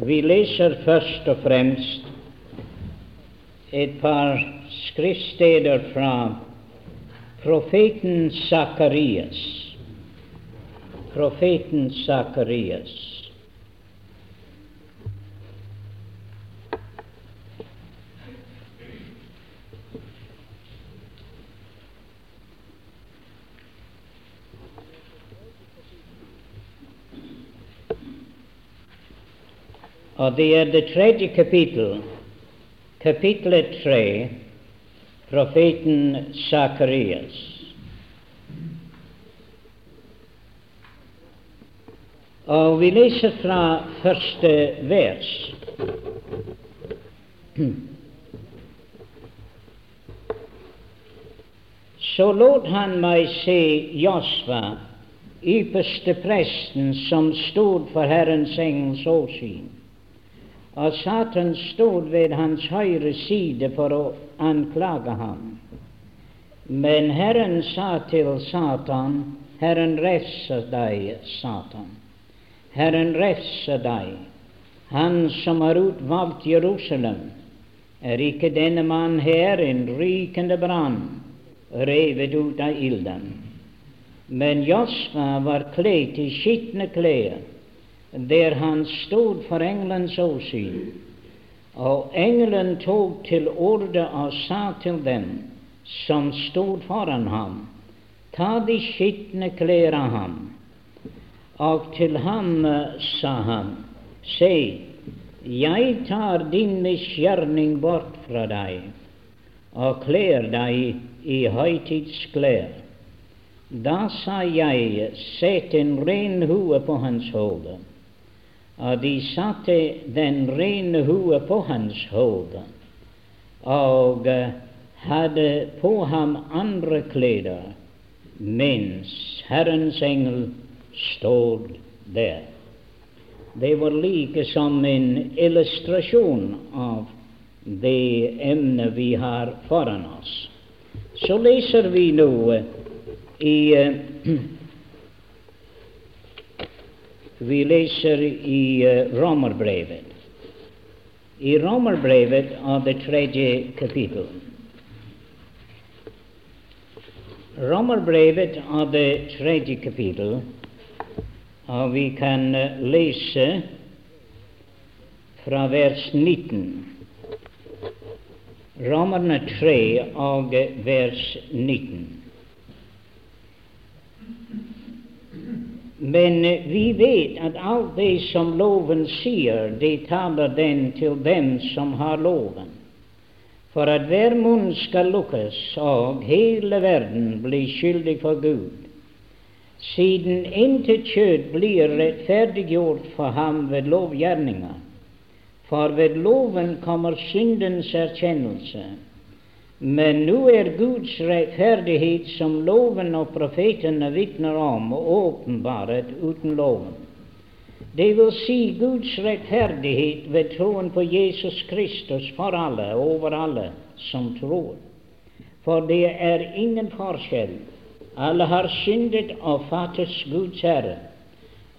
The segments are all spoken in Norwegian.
Vi leser først og fremst et par skriftsteder fra profeten Sakarias. Profeten Sakarias. Og det er det tredje kapittel, kapittelet tre, profeten Sakarias. Og vi leser fra første vers. Så lot han meg se Josva, ypperste presten, som stod for Herrens engels åsyn og Satan stod ved hans høyre side for å anklage ham. Men Herren sa til Satan, Herren refser deg, Satan. Herren refser deg. Han som har utvalgt Jerusalem, er ikke denne mann her en rykende brann, revet ut av ilden. Men Josfa var kledd i skitne klær der han stod for engelens åsyn. Og engelen tok til orde og sa til dem som stod foran ham, ta de skitne klær av ham. Og til ham sa han, se, jeg tar din misgjerning bort fra deg og kler deg i høytidsklær. Da sa jeg, sett en ren hue på hans hode og de satte den rene hue på hans hode og hadde på ham andre klær, mens Herrens engel stod der. Det var like som en illustrasjon av det emnet vi har foran oss. Så leser vi nå i Vi leser i uh, Romerbrevet. I Romerbrevet av det tredje kapittel. Romerbrevet av det tredje kapittel, og vi kan uh, lese fra vers 19. Romerne 3 og vers 19. Men vi vet at alt det som loven sier, det taler den til dem som har loven, for at hver munn skal lukkes og hele verden blir skyldig for Gud, siden intet kjøtt blir rettferdiggjort for ham ved lovgjerninger. For ved loven kommer syndens erkjennelse. Men nå er Guds rettferdighet, som loven og profetene vitner om, åpenbart uten loven. Det vil si Guds rettferdighet ved troen på Jesus Kristus for alle, over alle som tror. For det er ingen forskjell. Alle har syndet og fattes Guds ære,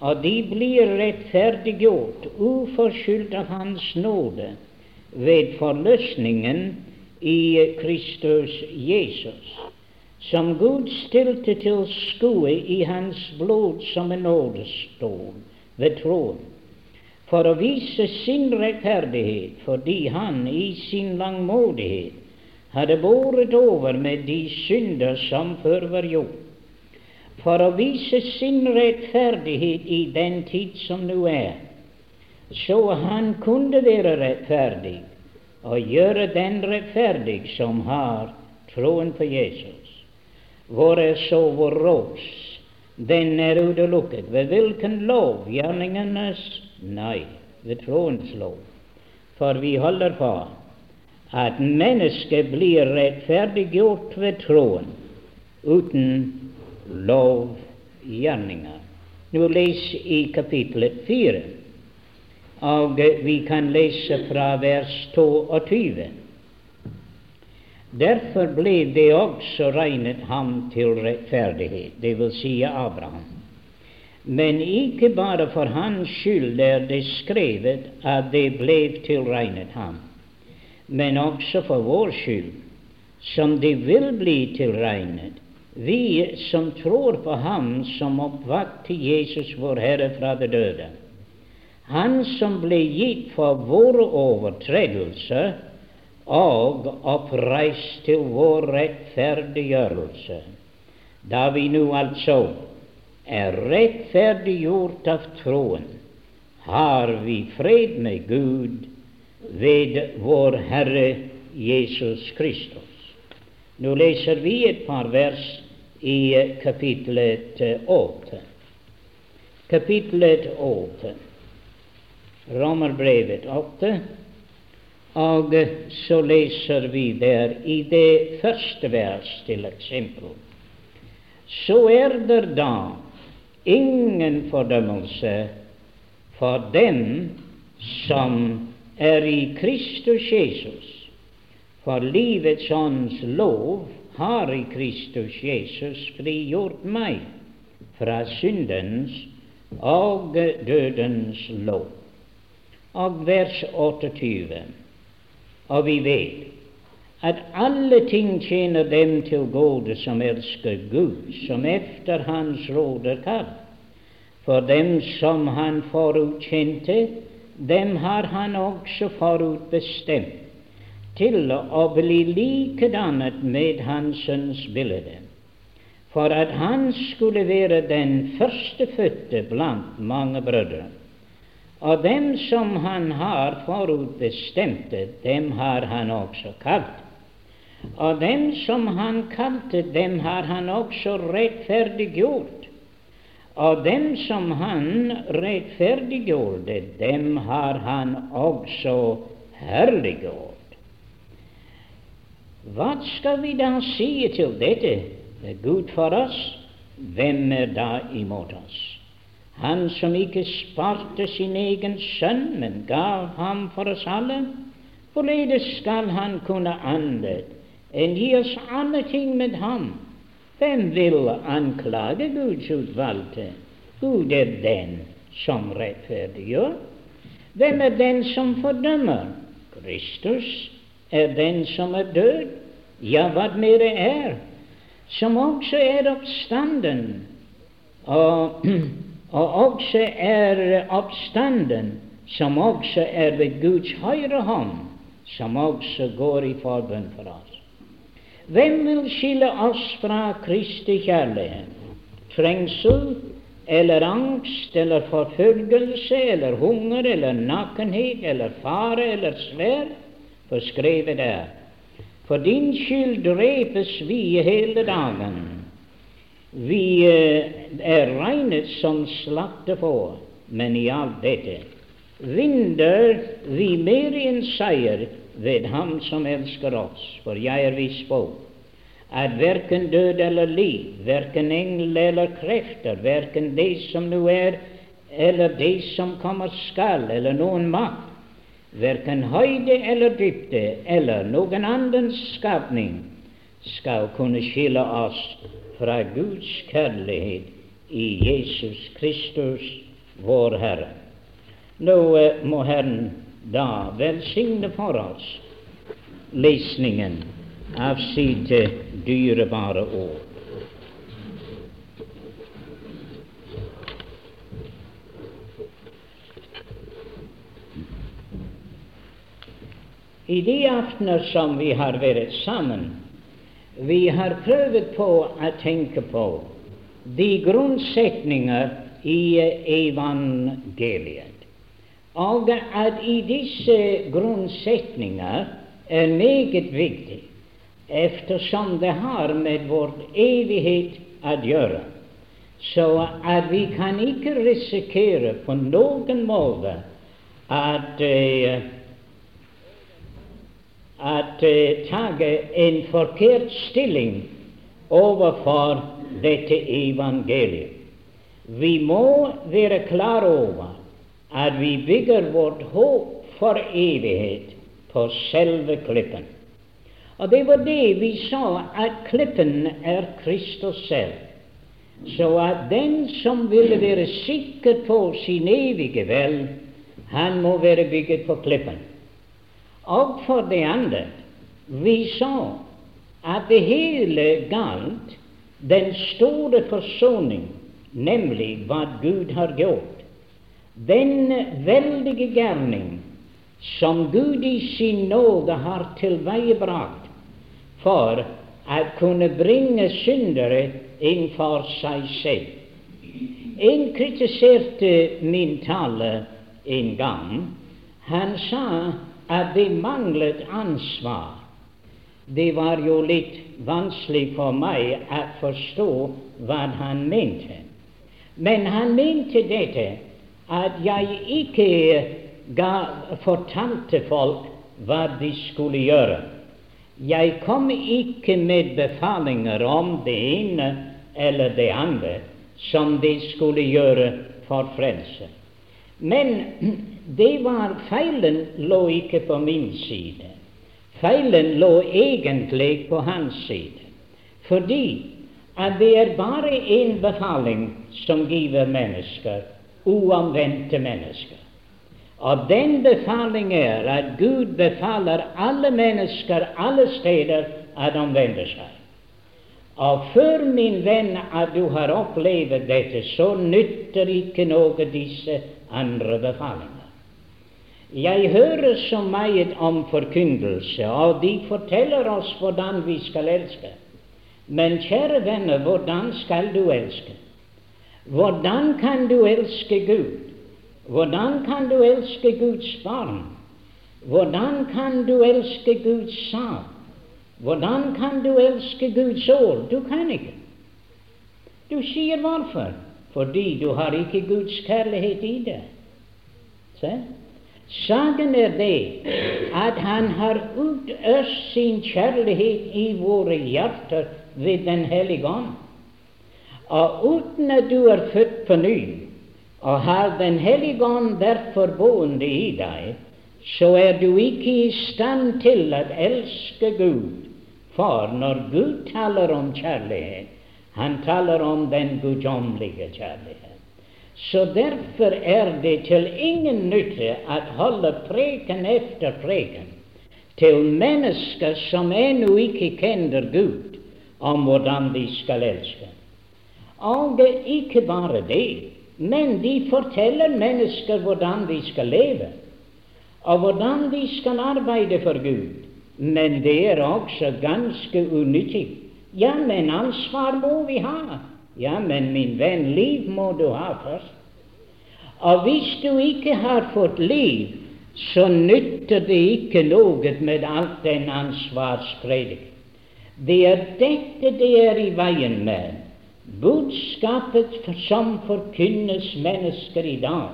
og de blir rettferdiggjort uforskyldt av Hans nåde ved forløsningen i Kristus Jesus, som Gud stilte til skue i Hans blod som en nådestol ved troen, for å vise sin rettferdighet fordi Han i sin langmodighet hadde båret over med de synder som før var gjort, for å vise sin rettferdighet i den tid som nå er, så han kunne være rettferdig og gjøre den rettferdig som har troen på Jesus. Hvor er så vår rås? Den er utelukket. Ved hvilken lov? Gjerningenes? Nei, ved troens lov. For vi holder på at mennesket blir rettferdiggjort ved troen uten lovgjerninger. Nå les i kapittelet fire. Og vi kan lese fra vers 22. Derfor ble det også regnet ham til rettferdighet, det vil si Abraham. Men ikke bare for hans skyld er det skrevet at det ble tilregnet ham, men også for vår skyld, som det vil bli tilregnet, vi som tror på Ham som oppvakte Jesus vår Herre fra det døde. Han som ble gitt for våre overtredelser og oppreist til vår rettferdiggjørelse. Da vi nå altså er rettferdiggjort av troen, har vi fred med Gud ved vår Herre Jesus Kristus. Nå leser vi et par vers i kapitlet åtte. Kapitlet åtte, Romerbrevet 8, og så leser vi der i det første vers til eksempel. Så er det da ingen fordømmelse for dem som er i Kristus Jesus. For livets ånds lov har i Kristus Jesus frigjort meg fra syndens og dødens lov. Og vers 28. Og vi vet at alle ting tjener dem til gode som elsker Gud, som efter Hans råd er kalt. For dem som Han forutkjente, dem har Han også forutbestemt til å bli likedannet med Hans sønns bilde, for at han skulle være den førstefødte blant mange brødre. Og dem som han har forutbestemte, dem har han også kalt. Og dem som han kalte, dem har han også rettferdiggjort. Og dem som han rettferdiggjorde, dem har han også herliggjort. Hva skal vi da si til dette? Det er Gud for oss. Hvem er da imot oss? Han som ikke sparte sin egen sønn, men gav ham for oss alle. Hvorledes skal han kunne annet enn gi oss alle ting med ham. Hvem vil anklage Guds utvalgte? Gud er den som rettferdiggjør. Hvem er den som fordømmer? Kristus er den som er død, ja, hva mer er, som også er oppstanden, og, og også er oppstanden, som også er ved Guds høyre hånd, som også går i forbønn for oss. Hvem vil skille oss fra Kristi kjærlighet? Trengsel eller angst eller forfølgelse eller hunger eller nakenhet eller fare eller sverd? For skrevet er For din skyld drepes vi hele dagen. Vi eh, er regnet som slaktefår, men i alt dette vinner vi mer enn seier ved Ham som elsker oss, for jeg er viss på at verken død eller liv, verken engel eller krefter, verken det som nå er, eller det som kommer skal, eller noen makt, verken høyde eller dybde eller noen annen skapning, skal kunne skille oss fra Guds kjærlighet i Jesus Kristus, vår Herre. Nå eh, må Herren da velsigne for oss lesningen av sitt dyrebare ord. I de aftener som vi har vært sammen, vi har prøvd på å tenke på de grunnsetninger i evangeliet. Og at i disse grunnsetninger er meget viktig, eftersom det har med vår evighet å gjøre. Så at vi kan ikke risikere på noen måte at uh, at uh, ta en forkert stilling overfor dette evangeliet. Vi må være klar over at vi bygger vårt håp for evighet på selve klippen. Og det var det vi sa, at klippen er Kristus selv. så at den som ville være sikker på sin evige vel, han må være bygget på klippen. Og for det andre, vi sa at det hele galt den store forsoning, nemlig hva Gud har gjort. Den veldige gjerning som Gud i sin nåde har tilveiebrakt for å kunne bringe syndere inn for seg selv. En kritiserte min tale en gang. Han sa at de manglet ansvar. Det var jo litt vanskelig for meg å forstå hva han mente. Men han mente dette at jeg ikke ga, fortalte folk hva de skulle gjøre. Jeg kom ikke med befalinger om det ene eller det andre som de skulle gjøre for frelse. Men det var feilen lå ikke på min side. Feilen lå egentlig på hans side, fordi at det er bare én befaling som giver mennesker, uomvendte mennesker. Og den befaling er at Gud befaler alle mennesker alle steder at omvende seg. Og før, min venn, at du har opplevd dette, så nytter ikke noe disse andre befalinger. Jeg hører så meget om forkynnelse, og de forteller oss hvordan vi skal elske. Men kjære venner, hvordan skal du elske? Hvordan kan du elske Gud? Hvordan kan du elske Guds barn? Hvordan kan du elske Guds sak? Hvordan kan du elske Guds ord? Du kan ikke. Du sier hvorfor? Fordi du har ikke Guds kjærlighet i deg. Se? Saken er det at Han har utøst sin kjærlighet i våre hjerter ved Den hellige ånd. Og uten at du er født på ny, og har Den hellige ånd derfor boende i deg, så er du ikke i stand til å elske Gud. For når Gud taler om kjærlighet, han taler om den guddommelige kjærlighet. Så derfor er det til ingen nytte å holde preken efter preken til mennesker som ennå ikke kjenner Gud, om hvordan de skal elske. Og ikke bare det, men de forteller mennesker hvordan de skal leve, og hvordan de skal arbeide for Gud. Men det er også ganske unyttig. Ja, men ansvar må vi ha. Ja, men min venn, liv må du ha først. Og hvis du ikke har fått liv, så nytter det ikke noe med alt den ansvarspredik. Det er dette det er i veien med. Budskapet som forkynnes mennesker i dag,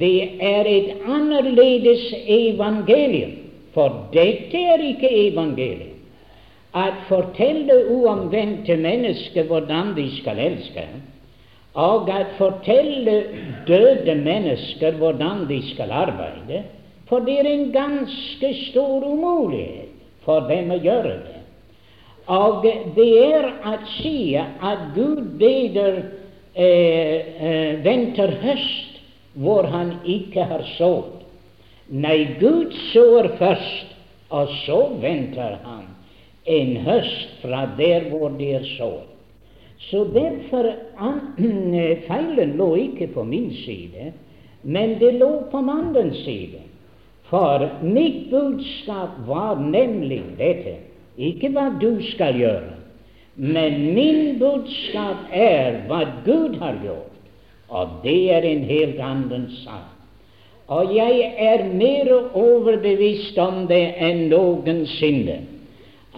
det er et annerledes evangelium. For dette er ikke evangeliet. At fortelle uomvendte mennesker hvordan de skal elske, og at fortelle døde mennesker hvordan de skal arbeide, for det er en ganske stor umulighet for dem å gjøre det. Og det er å si at Gud beder eh, eh, venter høst hvor han ikke har sådd. Nei, Gud sår først, og så venter han en høst fra der hvor det er sådd. Så derfor Feilen lå ikke på min side, men det lå på mannens side. For mitt budskap var nemlig dette ikke hva du skal gjøre, men min budskap er hva Gud har gjort, og det er en helt annen sak. Og jeg er mer overbevist om det enn noensinne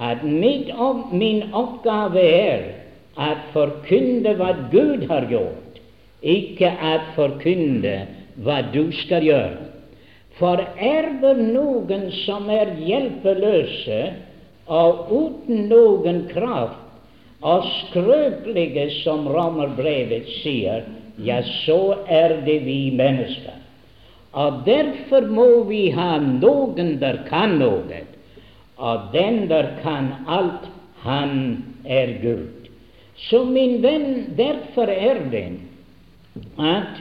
at opp, min oppgave er å forkynne hva Gud har gjort, ikke å forkynne hva du skal gjøre. For er det noen som er hjelpeløse, og uten noen kraft, og skrøpelige, som Romerbrevet sier, ja, så er det vi mennesker. Og derfor må vi ha noen der kan noe, og den der kan alt, han er Gud. Så min venn, derfor er det at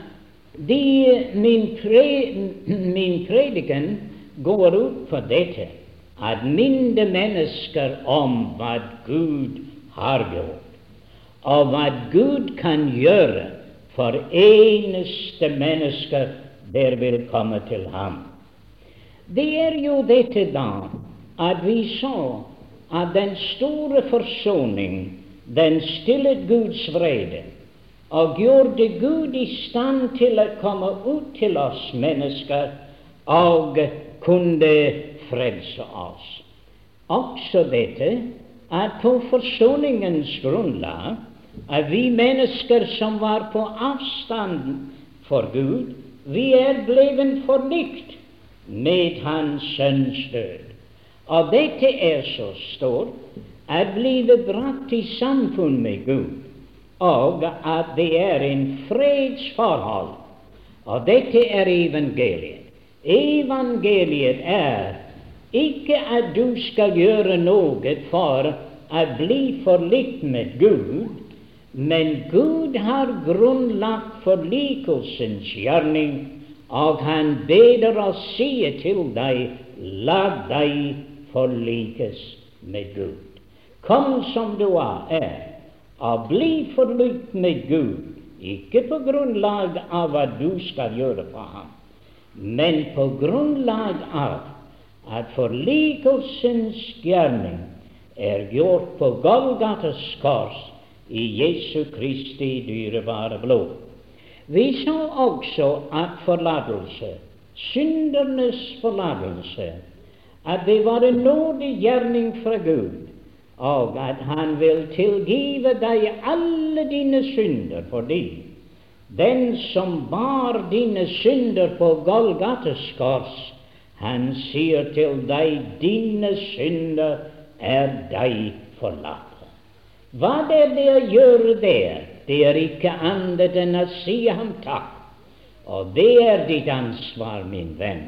de, min, pre, min prediken går ut på dette at minne mennesker om hva Gud har gjort, og hva Gud kan gjøre for eneste mennesker der vil komme til ham. Det er jo dette da at vi så at den store forsoning, den stillet Guds vrede og gjorde Gud i stand til å komme ut til oss mennesker og kunne frelse oss. Også dette at på forsoningens grunnlag at vi mennesker som var på avstand for Gud, vi er blevet forlikt med Hans Sønns død. Og dette er så stort at blive brakt i samfunn med Gud, og at det er en fredsforhold. Og dette er evangeliet. Evangeliet er ikke at du skal gjøre noe for å bli forlikt med Gud, men Gud har grunnlagt forlikelsens gjerning, og han beder oss si til deg, la deg forlikes med Gud. Kom som du er, og bli forlikt med Gud, ikke på grunnlag av hva du skal gjøre for ham, men på grunnlag av at forlikelsens gjerning er gjort på Golgatas kors i Jesu Kristi dyrebare blod. Vi så også at forlatelse, syndernes forlatelse, at det var en nådig gjerning fra Gud, og at Han vil tilgive deg alle dine synder fordi den som bar dine synder på Golgates kors, han sier til deg, dine synder er deg forlatt. Hva er det å gjøre der? Det er ikke annet enn å si ham takk. Og det er ditt ansvar, min venn,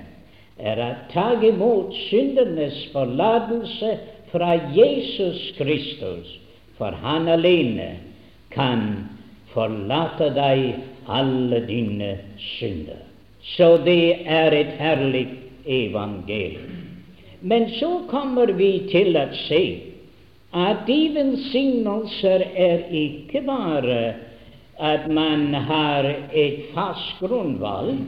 er å ta imot syndernes forlatelse fra Jesus Kristus, for han alene kan forlate deg alle dine synder. Så det er et herlig evangelium. Men så kommer vi til å se at de velsignelser er ikke bare at man har et fast grunnvalg,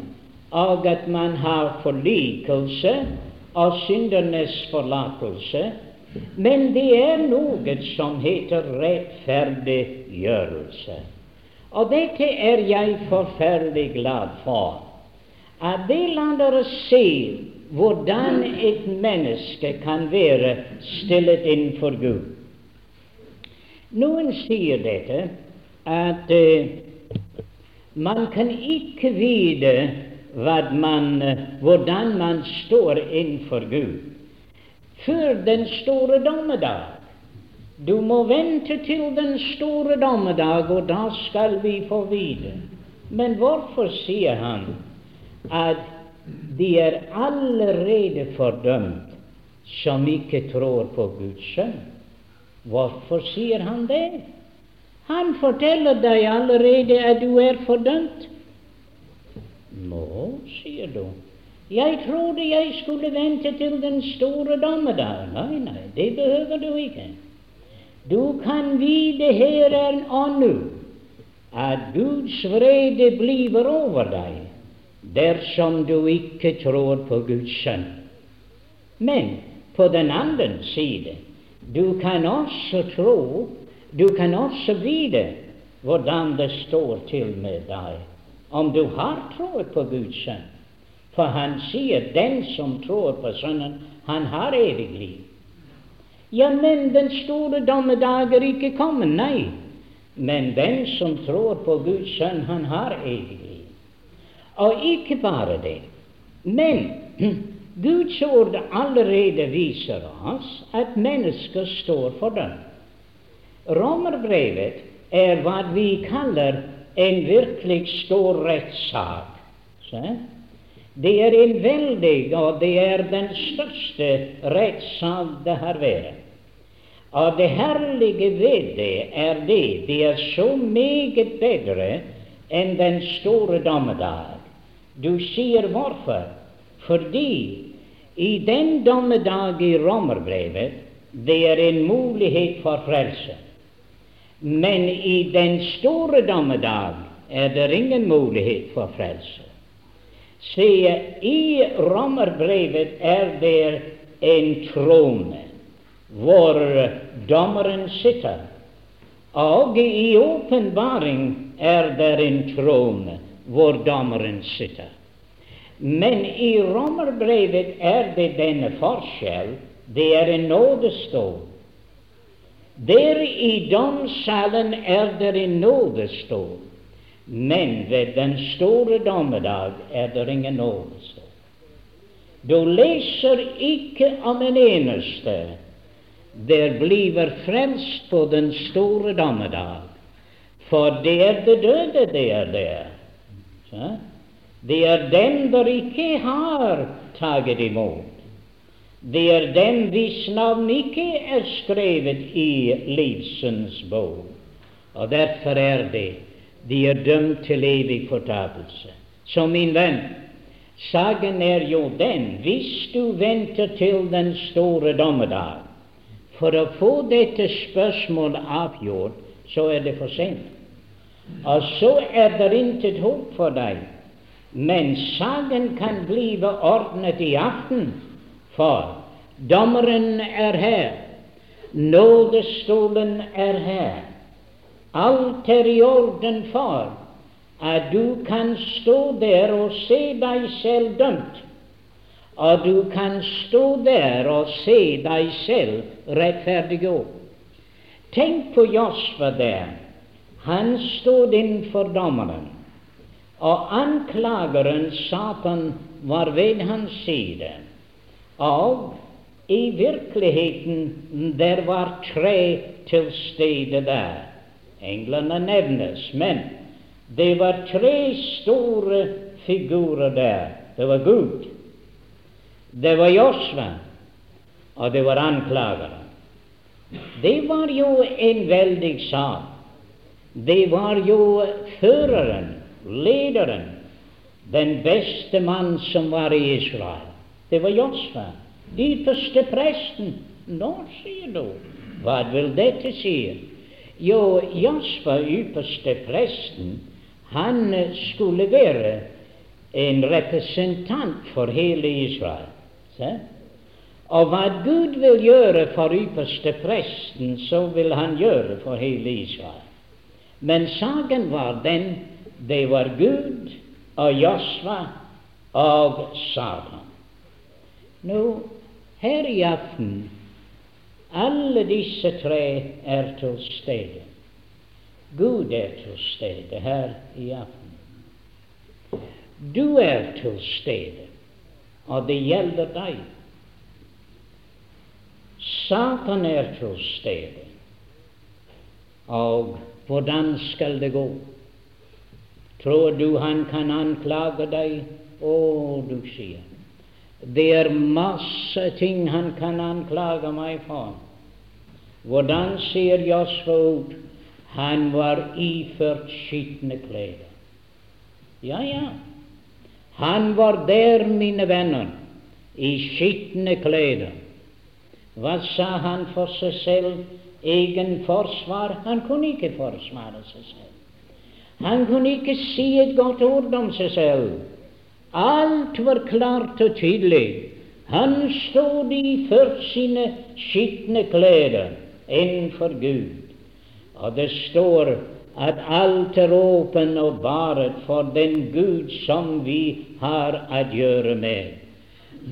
og at man har forlikelse og syndernes forlatelse, men det er noe som heter rettferdiggjørelse. Og dette er jeg forferdelig glad for at det lar dere se hvordan et menneske kan være stillet innenfor Gud. Noen sier dette at uh, man kan ikke vite man, uh, hvordan man står innenfor Gud før den store dommedag. Du må vente til den store dommedag, og da skal vi få vite. Men hvorfor sier han at de er allerede fordømt som ikke tror på Guds sønn. Hvorfor sier han det? Han forteller deg allerede at du er fordømt. Nå, sier du. Jeg trodde jeg skulle vente til den store dommedag. Nei, nei, det behøver du ikke. Du kan vite her og nå at Guds vrede blir over deg dersom du ikke tror på Guds sønn. Men på den andre side, du kan også tro, du kan også vite hvordan det står til med deg, om du har troet på Guds sønn. For han sier 'den som tror på Sønnen, han har evig liv'. Ja, men den store dommedag er ikke kommet, nei. Men den som tror på Guds sønn, han har evig liv. Og ikke bare det, men Guds ord allerede viser oss at mennesker står for dem. Romerbrevet er hva vi kaller en virkelig stor rettssak. Det er en veldig, og det er den største rettssak det har vært. Og det herlige ved det er det det er så meget bedre enn den store dommedag. Du sier hvorfor? Fordi i den dommedag i Romerbrevet det er en mulighet for frelse. Men i den store dommedag er det ingen mulighet for frelse. Se, i Romerbrevet er det en trone hvor dommeren sitter. Og i åpenbaring er det en trone hvor dommeren sitter. Men i Romerbrevet er det denne forskjell. Det er en nådestol. Der i domssalen er det en nådestol. Men ved den store dommedag er det ingen nådestol. Du leser ikke om en eneste der bliver frelst på den store dommedag. For det er det døde det er der. Så? Det er dem der ikke har taget imot. Det er dem hvis navn ikke er skrevet i livsens bok. Og derfor er det de er dømt til evig fortapelse. Så min venn, saken er jo den hvis du venter til den store dommedag, for å få dette spørsmålet avgjort, så er det for sent. Og så er det intet håp for deg. Men saken kan bli ordnet i aften, for dommeren er her, nådestolen er her. Alt er i orden for at du kan stå der og se deg selv dømt og du kan stå der og se deg selv rettferdiggjort. Tenk på Josfa der. Han stod innenfor dommeren, og anklageren, Satan, var ved hans side. Og i virkeligheten der var tre til stede der. Englene nevnes, men det var tre store figurer der. Det var Gud, det var Josva, og det var anklageren. Det var jo en veldig sak. Det var jo føreren, lederen, den beste mann som var i Israel. Det var Josfa, ypperste presten. Nå, sier du, hva vil dette si? Jo, Josfa, ypperste presten, han skulle være en representant for hele Israel. Se? Og hva Gud vil gjøre for ypperste presten, så vil han gjøre for hele Israel. Men saken var den det var Gud og Josva og Satan. Nå, her i aften alle disse tre er til stede. Gud er til stede her i aften. Du er til stede og det gjelder deg. Satan er til stede. Og hvordan skal det gå? Tror du han kan anklage deg? Å, du sier det er masse ting han kan anklage meg for. Hvordan sier Josfa ut? Han var iført skitne klær. Ja, ja, han var der, mine venner, i skitne klær. Hva sa han for seg selv? Egen forsvar? Han kunne ikke forsvare seg selv. Han kunne ikke si et godt ord om seg selv. Alt var klart og tydelig. Han stod iført sine skitne klær innenfor Gud. Og det står at alt er åpen og baret for den Gud som vi har å gjøre med.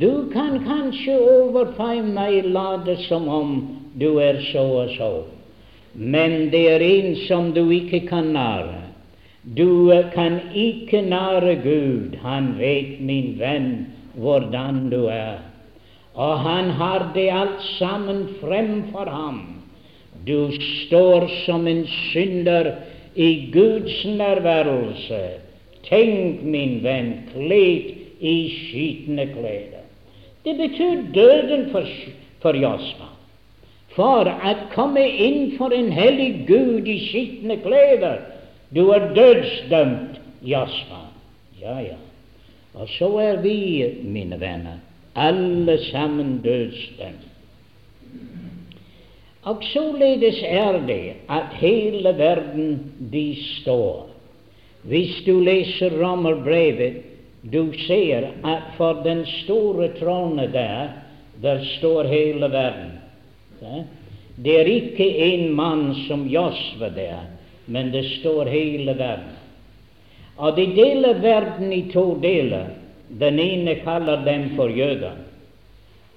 Du kan kanskje overfor meg late som om du er så og så, men det er en som du ikke kan nære. Du kan ikke nære Gud. Han vet, min venn, hvordan du er. Og han har det alt sammen fremfor ham. Du står som en synder i Guds nærværelse. Tenk, min venn, kledd i skitne klær. Det betyr døden for, for Josfa. for å komme inn for en hellig Gud i skitne klær. Du er dødsdømt, jaså. Ja, ja. Og så er vi, mine venner, alle sammen dødsdømt. Og således er det at hele verden de står. Hvis du leser Romerbrevet, du ser at for den store trone der, der står hele verden. Det er ikke en mann som Josve der, men det står hele verden. Og de deler verden i to deler. Den ene kaller dem for jøder,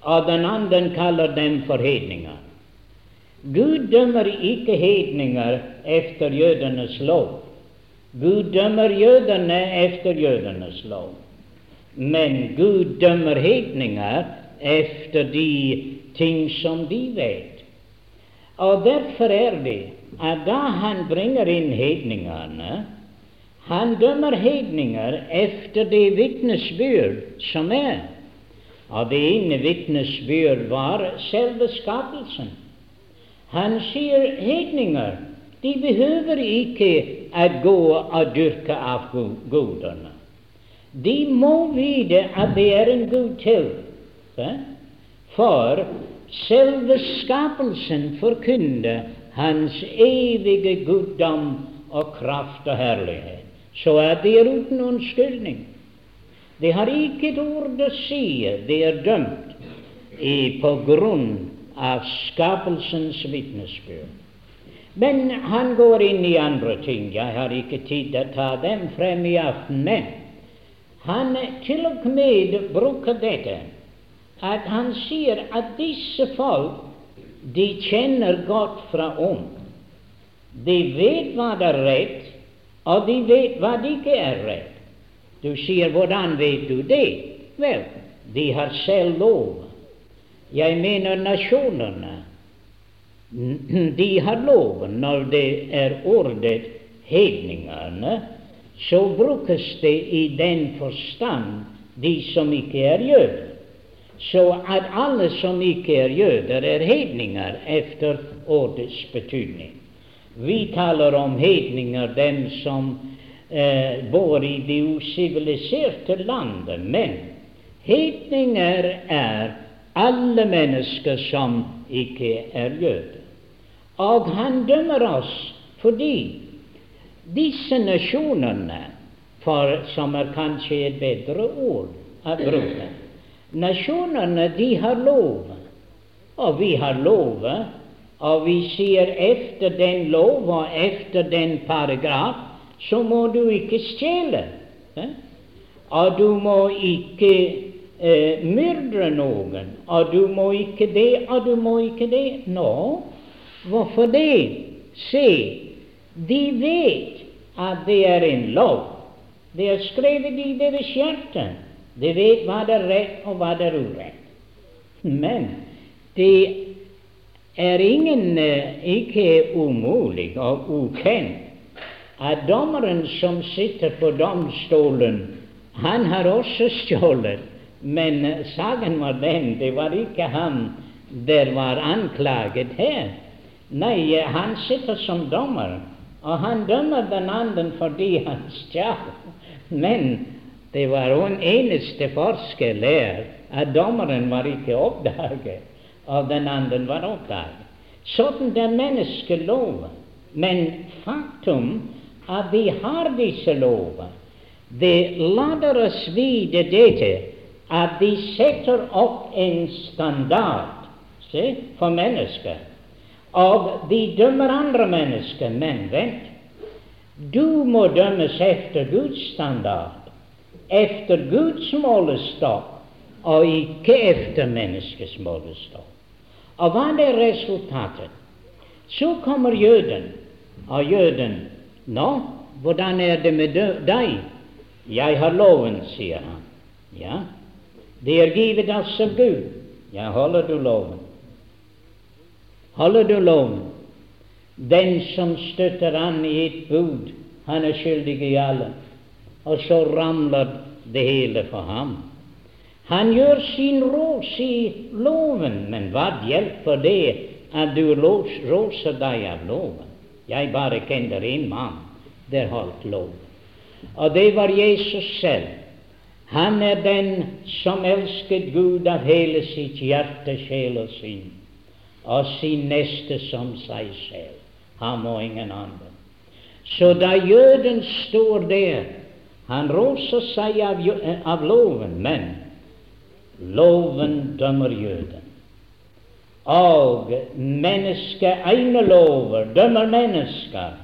og den andre kaller dem for hedninger. Gud dømmer ikke hedninger efter jødenes lov. Gud dømmer jødene efter jødenes lov. Men Gud dømmer hedninger efter de ting som de vet. Og derfor er det at da han bringer inn hedningene, han dømmer hedninger efter det vitnesbyrd som er. Og det ene vitnesbyrd var selve skapelsen. Han sier hedninger de behøver ikke å gå og dyrke av gudene. De må vite at det er en Gud til. For selve skapelsen forkynner Hans evige guddom og kraft og herlighet. Så er det uten unnskyldning. De har ikke et ord å si. De er dømt i, på grunn av skapelsens vitnesbyrd. Men han går inn i andre ting. Jeg har ikke tid til å ta dem frem i aften. Men han til og med bruker dette at han sier at disse folk de kjenner godt fra om. De vet hva det er rett, og de vet hva det ikke er rett. Du sier 'hvordan vet du det'? Vel, de har selv lov. Jeg mener nasjonene. De har lov når det er ordet hedningene, så brukes det i den forstand de som ikke er jøder så at alle som ikke er jøder, er hedninger efter ordets betydning. Vi taler om hedninger, dem som eh, bor i det usiviliserte landet. Men hedninger er alle mennesker som ikke er jøder. Og han dømmer oss fordi disse nasjonene, for, som er kanskje et bedre ord å bruke Nasjonene, de har lov, og vi har lov, og vi sier efter den lov og efter den paragraf, så må du ikke stjele. Og du må ikke eh, myrde noen, og du må ikke det, og du må ikke det. Nå, hvorfor det? Se, de vet at det er en lov. Det er skrevet i deres hjerte. De vet hva det er rett, og hva det er urett. Men det er ingen, eh, ikke umulig og ukjent at dommeren som sitter på domstolen, han har også stjålet. Men eh, saken var den, det var ikke han der var anklaget her. Nei, eh, han sitter som dommer, og han dømmer den andre fordi han stjal. Men det var en eneste forskjell der at dommeren var ikke oppdaget, og den andre var oppdaget. Sånn er menneskeloven. Men faktum at vi har disse lover, det lader oss vite dette at de setter opp en standard se, for mennesker. Og de dømmer andre mennesker. Men vent, du må dømmes etter Guds standard efter Guds målestokk og ikke efter menneskets målestokk. Og hva er resultatet? Så kommer jøden, og jøden Nå, hvordan er det med deg? Jeg har loven, sier han. Ja, det er givet oss av Gud. Ja, holder du loven? Holder du loven? Den som støtter an i et bud, han er skyldig i alle og så ramler det hele for ham. Han gjør sin rås i loven, men hva hjelper det at du roser deg av loven. Jeg bare kjenner en mann der holdt loven. Og det var Jesus selv. Han er den som elsket Gud av hele sitt hjerte, sjel og sinn, og sin neste som seg selv. Han og ingen andre. Så da jøden står der, han roser seg av, av loven, men loven dømmer jøden. Og mennesket egne lover dømmer mennesker.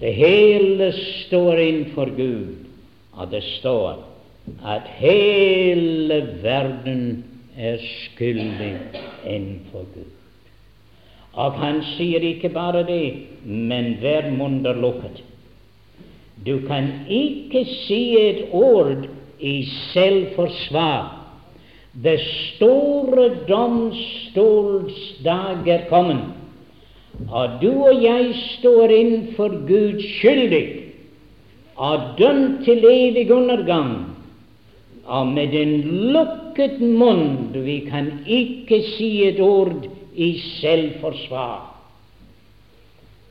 Det hele står innenfor Gud, og det står at hele verden er skyldig innenfor Gud. Og han sier ikke bare det, men hver munn er lukket. Du kan ikke si et ord i selvforsvar. Det store domstolsdag er kommet. Og du og jeg står innenfor Gud skyldig og dømt til evig undergang. Og med en lukket munn vi kan ikke si et ord i selvforsvar.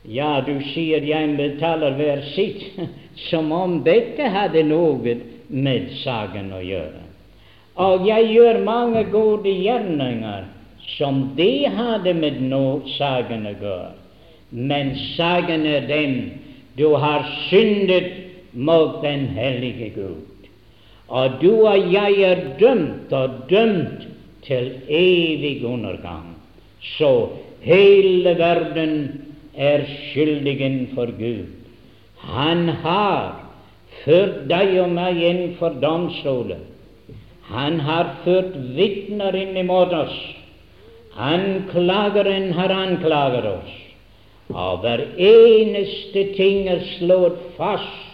Ja, du sier jeg betaler hver sitt, som om dette hadde noe med saken å gjøre. Og jeg gjør mange gode gjerninger som de hadde med no saken å gjøre. Men saken er den du har syndet mot den hellige Gud. Og du og jeg er dømt og dømt til evig undergang. Så hele verden er skyldigen for Gud. Han har ført deg og meg inn for domstolen. Han har ført vitner inn imot oss. Anklageren har anklaget oss, og hver eneste ting er slått fast,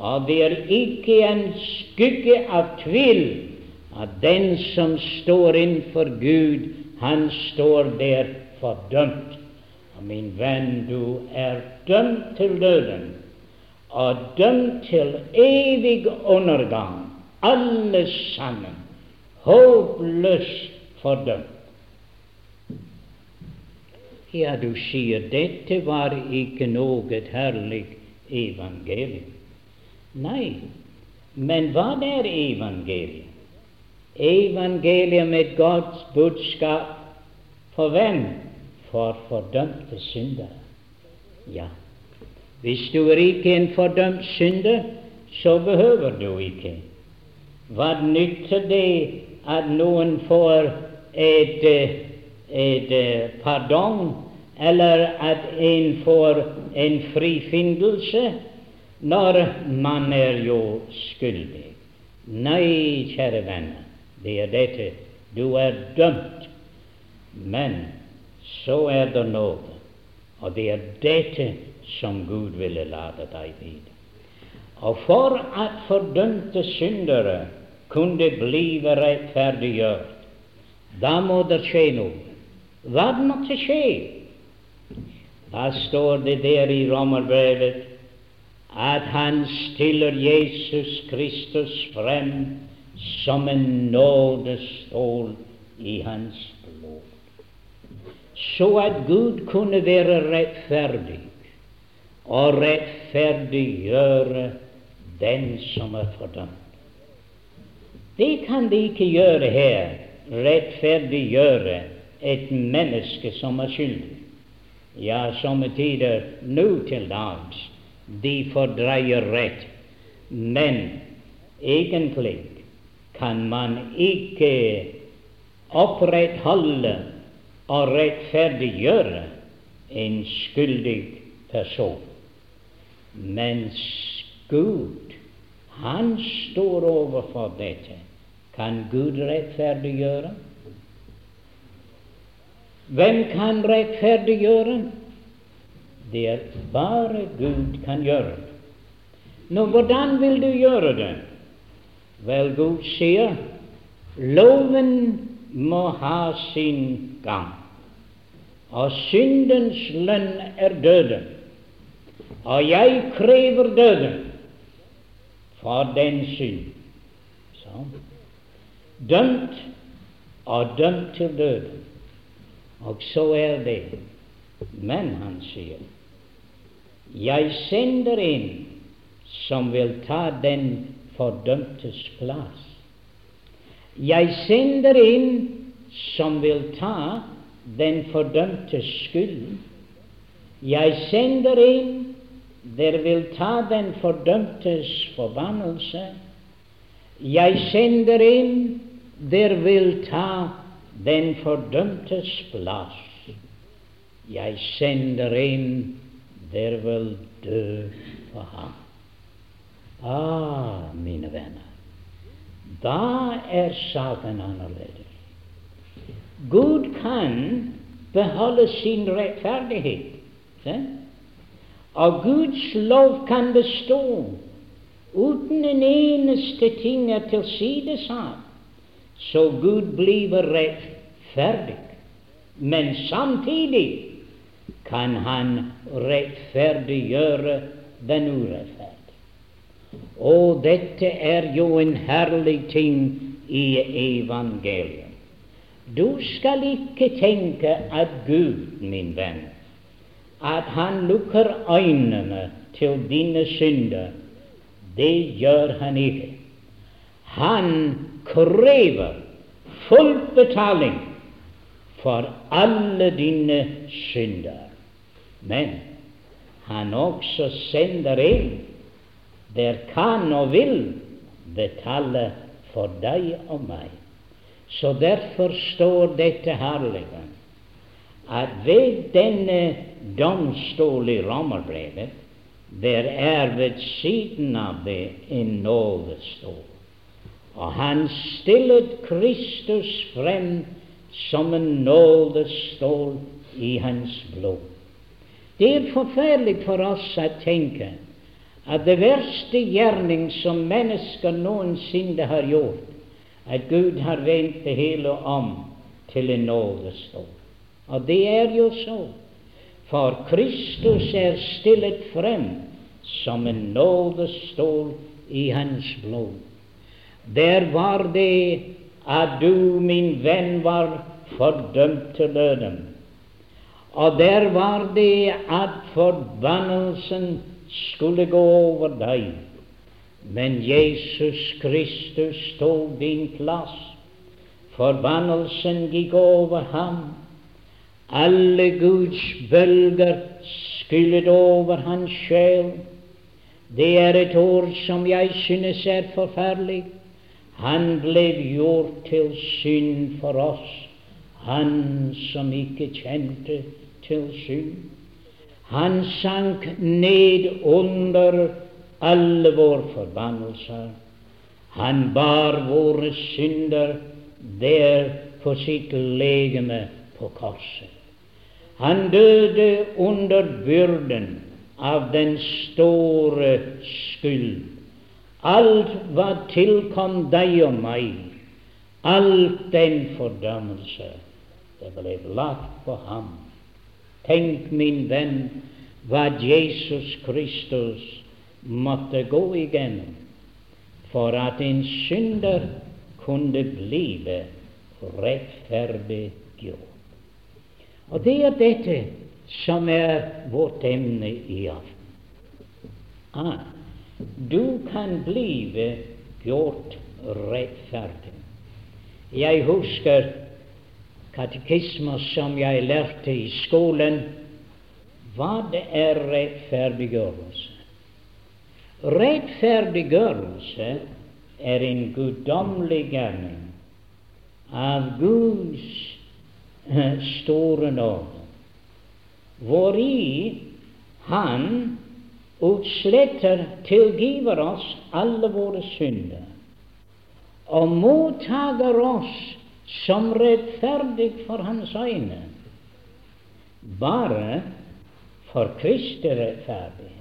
og det er ikke en skygge av tvil at den som står innenfor Gud, han står der fordømt. Min venn, du er dømt til døden, og dømt til evig undergang, alle sammen, håpløst fordømt. Ja, du sier dette var ikke noe herlig evangelium. Nei, men hva er evangeliet? Evangeliet med Guds budskap for hvem? For fordømte syndere. Ja, hvis du er ikke en fordømt synder, så behøver du ikke. Hva nytter det at noen får et et eh, pardon, eller at en får en frifinnelse når man er jo skyldig. Nei, kjære venner, det er dette. Du er dømt, men så er det nåde. og det er dette som Gud ville lade deg vite. Og for at fordømte syndere kunne blive rettferdiggjort, da må det skje noe. Hva måtte skje? Da står det der i Romerbrevet at han stiller Jesus Kristus frem som en nådestål i hans blod, så at Gud kunne være rettferdig og rettferdiggjøre den som er fordømt. Det kan de ikke gjøre her, rettferdiggjøre et menneske som er skyldig. Ja, somme tider nå til dags de fordreier rett, men egentlig kan man ikke opprettholde og rettferdiggjøre en skyldig person. Mens Gud, han står overfor dette. Kan Gud rettferdiggjøre? Hvem kan rettferdiggjøre? Det er bare Gud kan gjøre. Nå, hvordan vil du gjøre det? Vel, Gud sier loven må ha sin gang, og syndens lønn er døden. Og jeg krever døden for den synd. Så. Dømt og dømt til døden. Og så er det. Men han sier, jeg sender en som vil ta den fordømtes plass. Jeg sender en som vil ta den fordømtes skyld. Jeg sender en der vil ta den fordømtes forbannelse. Jeg sender en der vil ta den fordømtes plass. Jeg sender en der vil dø for ham. Ah, mine venner, da er saken annerledes. Gud kan beholde sin rettferdighet. Se? Og Guds lov kan bestå uten en eneste ting er tilsidesatt. Så Gud blir rettferdig. Men samtidig kan Han rettferdiggjøre den urettferdige. Og dette er jo en herlig ting i evangeliet. Du skal ikke tenke at Gud, min venn, at Han lukker øynene til dine synder. Det gjør Han ikke. Han krever full betaling for alle dine synder. Men han også sender en der kan og vil betale for deg og meg. Så derfor står dette herlige at ved denne domstol i Romerbrevet der er ved siden av det en nådestol. Og han stillet Kristus frem som en nådestol i hans blod. Det er forferdelig for oss å tenke at det verste gjerning som mennesker noensinne har gjort, at Gud har vendt det hele om til en nådestol. Og det er jo så, for Kristus er stillet frem som en nådestol i hans blod. Der var det at du, min venn, var fordømt til døden. Og der var det at forbannelsen skulle gå over deg. Men Jesus Kristus tok din plass. Forbannelsen gikk over ham. Alle Guds bølger skyllet over hans sjel. Det er et ord som jeg synes er forferdelig. Han ble gjort til synd for oss, han som ikke kjente til synd. Han sank ned under alle våre forbannelser. Han bar våre synder der på sitt legeme på korset. Han døde under byrden av den store skyld. Alt hva tilkom deg og meg, alt den fordømmelse, det ble lagt på ham. Tenk, min venn, hva Jesus Kristus måtte gå igjennom for at en synder kunne blive rettferdiggjort. Og det er dette som er vårt emne i aften. Ah, du kan blive gjort rettferdig. Jeg husker katekismer som jeg lærte i skolen. Hva det er rettferdiggjørelse? Rettferdiggjørelse er en guddommelig gjerning av Guds eh, store nåde hvori Han utsletter, tilgiver oss alle våre synder og mottager oss som rettferdig for Hans øyne, bare for Kristi rettferdighet,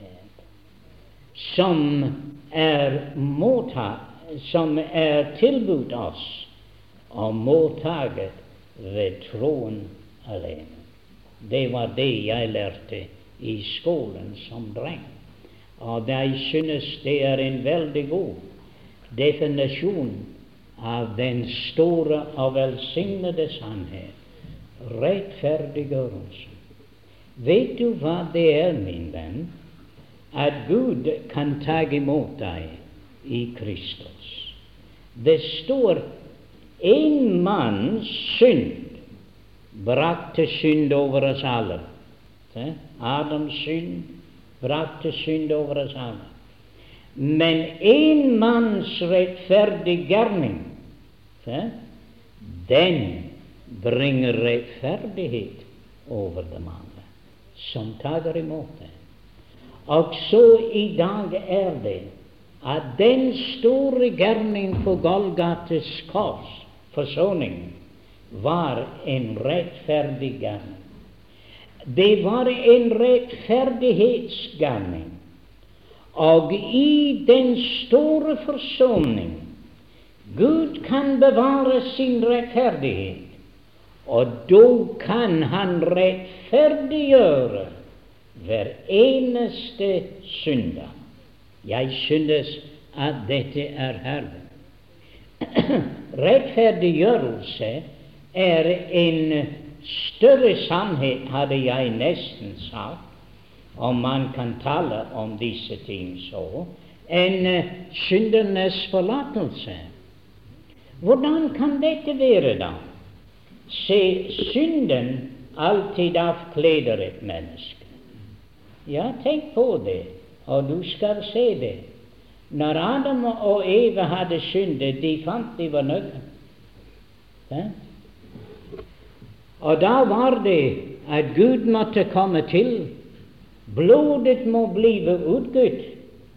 som er, motta, som er tilbudt oss og mottaget ved troen alene. Det var det jeg lærte i skolen som dreng. Og jeg synes det er en veldig god definisjon av den store og velsignede sannhet. rettferdiggjørelse. Vet du hva det er, min venn? At Gud kan ta imot deg i Kristus. Det står en manns synd brakte synd over oss alle. Adams synd brakte synd over oss alle. Men en manns rettferdig gjerning, den bringer rettferdighet over dem alle som tar imot det. Og så i dag er det at den store gjerning på Golgates kors, forsoning, var en rettferdig gjerning. Det var en rettferdighetsgjerning. Og i den store forsoning Gud kan bevare sin rettferdighet, og da kan Han rettferdiggjøre hver eneste synder. Jeg synes at dette er herlig. Rettferdiggjørelse er en større sannhet, hadde jeg nesten sagt, om man kan tale om disse ting så, enn syndernes forlatelse. Hvordan kan dette være, da? Se, synden alltid avkleder et menneske. Ja, tenk på det, og du skal se det. Når Adam og Eva hadde syndet, de fant de var nøgne. Og da var det at Gud måtte komme til. Blodet må blive utgitt,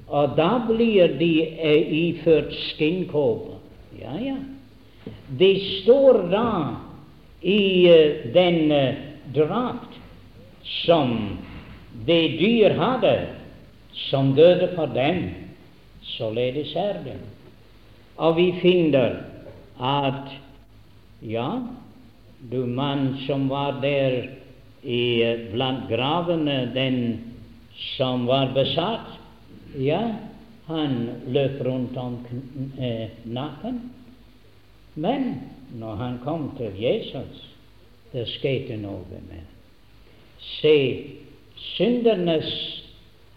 og da blir de eh, iført skinnkåper. Ja, ja. De står da i uh, den uh, drakt som det dyr hadde, som døde for dem. Således er det. Og vi finner at ja, du mann som var der i, blant gravene, den som var besatt, ja, han løp rundt om eh, naken. Men når han kom til Jesus, det skjedde noe med Se, syndernes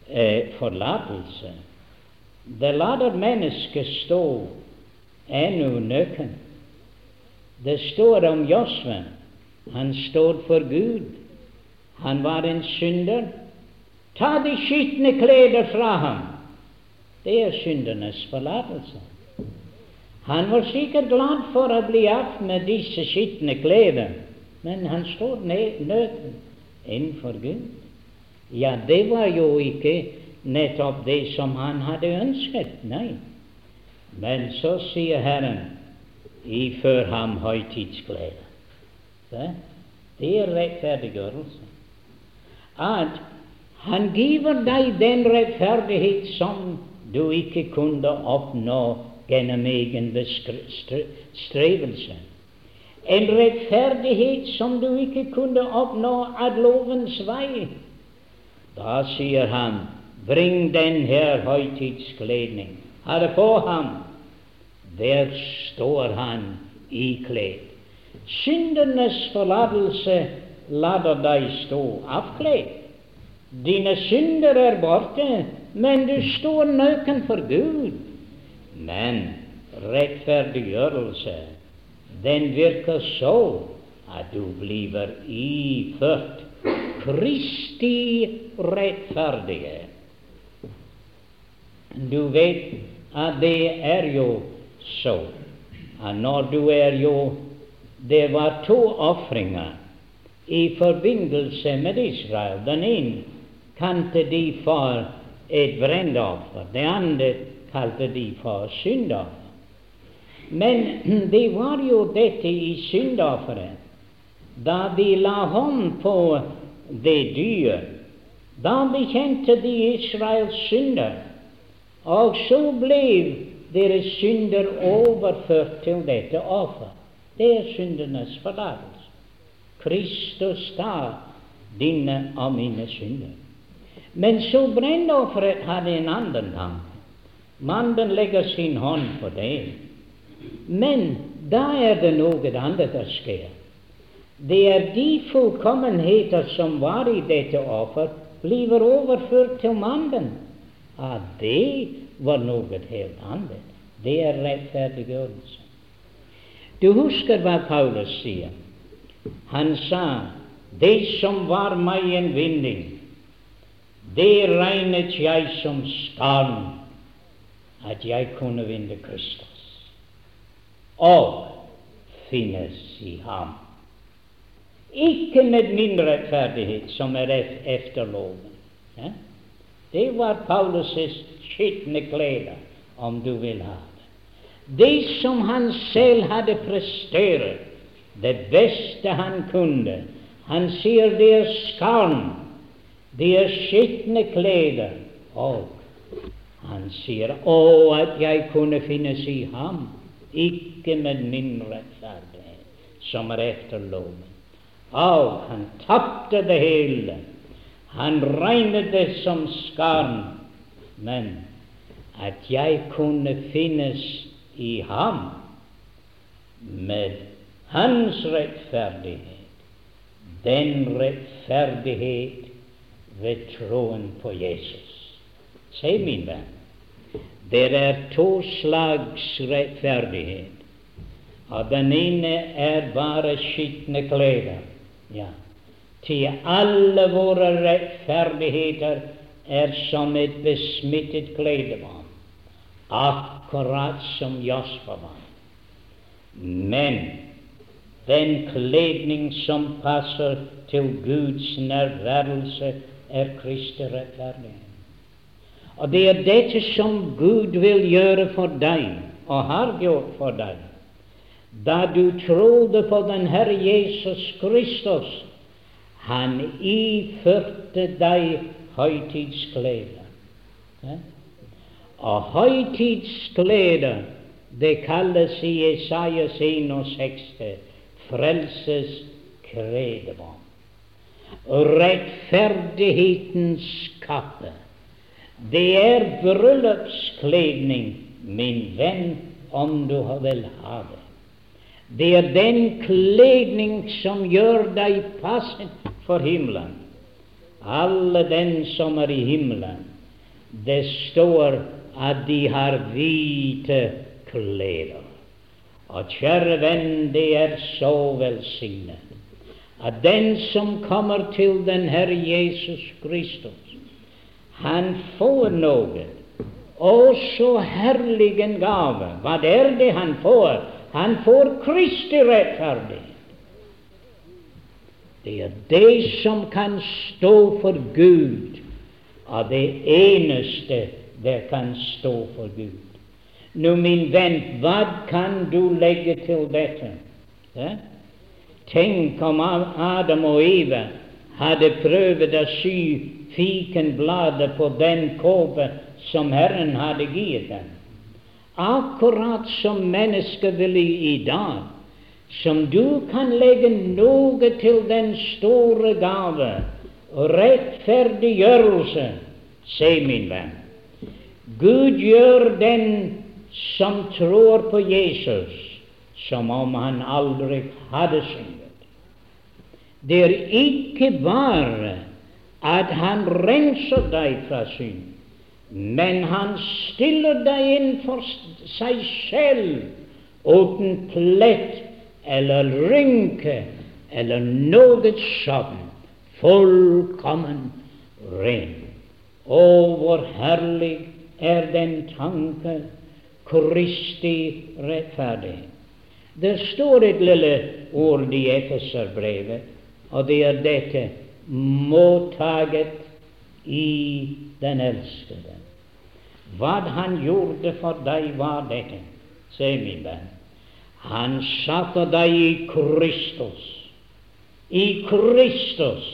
eh, forlatelse, det lader mennesket stå ennå nøkken. Det står om Josven. Han står for Gud. Han var en synder. Ta de skitne klær fra ham. Det er syndernes forlatelse. Han var sikkert glad for å bli av med disse skitne klærne, men han står nøden innenfor Gud. Ja, det var jo ikke nettopp det som han hadde ønsket, nei. Men så sier Herren ifør ham høytidsglede. Det er rettferdiggjørelse. At han giver deg den rettferdighet som du ikke kunne oppnå gjennom egen strevelse. En rettferdighet som du ikke kunne oppnå av lovens vei. Da sier han, bring den her høytidskledning. Har det på ham der står han ikledd. Syndenes forlatelse lader deg stå avkledd. Dine synder er borte, men du står nøken for Gud. Men rettferdiggjørelse, den virker så at du blir iført Kristi rettferdige. Du vet at det er jo så at når du er jo Det var to ofringer i forbindelse med Israel. Den ene kalte de for et brennoffer, den andre kalte de for syndoffer. Men det var jo dette i syndofferet. Da de la hånd på det dyr, da bekjente de Israels synder, og så ble deres synder overført til dette offer. Det er syndenes forlatelse. Kristus tar dine og mine synder. Men så brennofferet hadde en annen tanke. Mannen legger sin hånd på det. Men da er det noe annet som skjer. Det er de fullkommenheter som var i dette offer, blir overført til mannen. At det var noe helt annet. Det er rettferdiggjørelse. Du husker hva Paulus sier? Han sa det som var meg en vinning, det regnet jeg som skam at jeg kunne vinne Kristus og finnes i ham. Ikke med min rettferdighet, som er efter loven. Ja? Det var Paulus' skitne klær, om du vil ha det. Det som han selv hadde prestert, det beste han kunne. Han sier det er skam, det er skitne klær. Og han sier, å, at jeg kunne finnes i ham, ikke med min rettferdighet, som er efter loven. Og han tapte det hele. Han regnet det som skarn. men at jeg kunne finnes i ham med hans rettferdighet, den rettferdighet ved troen på Jesus. Se, min venn, det er to slags rettferdighet. Og den ene er bare skitne klær. Ja. Til alle våre rettferdigheter er som et besmittet kledebånd, akkurat som jaspervann. Men den kledning som passer til Guds nærværelse, er Kristi rettferdighet. Og det er dette som Gud vil gjøre for deg, og har gjort for deg, da du trodde på den Herre Jesus Kristus. Han iførte deg høytidsklær. Ja? Og høytidsklær, det kalles i Esaias 61 frelses kredebånd. Rettferdighetens kappe. Det er bryllupskledning, min venn, om du vil ha det. Det er den kledning som gjør deg passet for himmelen. Alle den som er i himmelen, det står at de har hvite klær. Og kjære venn, det er så velsignet at den som kommer til den Herre Jesus Kristus, han får noe. Og så herlig en gave. Hva er det han får? Han får Kristi rettferdighet. Det er det som kan stå for Gud, og det eneste det kan stå for Gud. Nå, min venn, hva kan du legge til dette? Ja? Tenk om Adam og Eva hadde prøvd å sy fikenblader på den kåpe som Herren hadde gitt dem. Akkurat som mennesker vil i dag, som du kan legge noe til den store gave, rettferdiggjørelse. Se, min venn, Gud gjør den som tror på Jesus, som om han aldri hadde syndet. Det er ikke bare at han renser deg fra synd, men han stiller deg inn for seg selv uten plett eller rynke eller noe sånt, fullkommen ren. Å, hvor herlig er den tanke Kristi rettferdighet. Det står et lille ord i Efeserbrevet, og det er dette mottaget i den elskede. Hva han gjorde for deg, var dette. Se, min venn. Han satte deg i Kristus. I Kristus.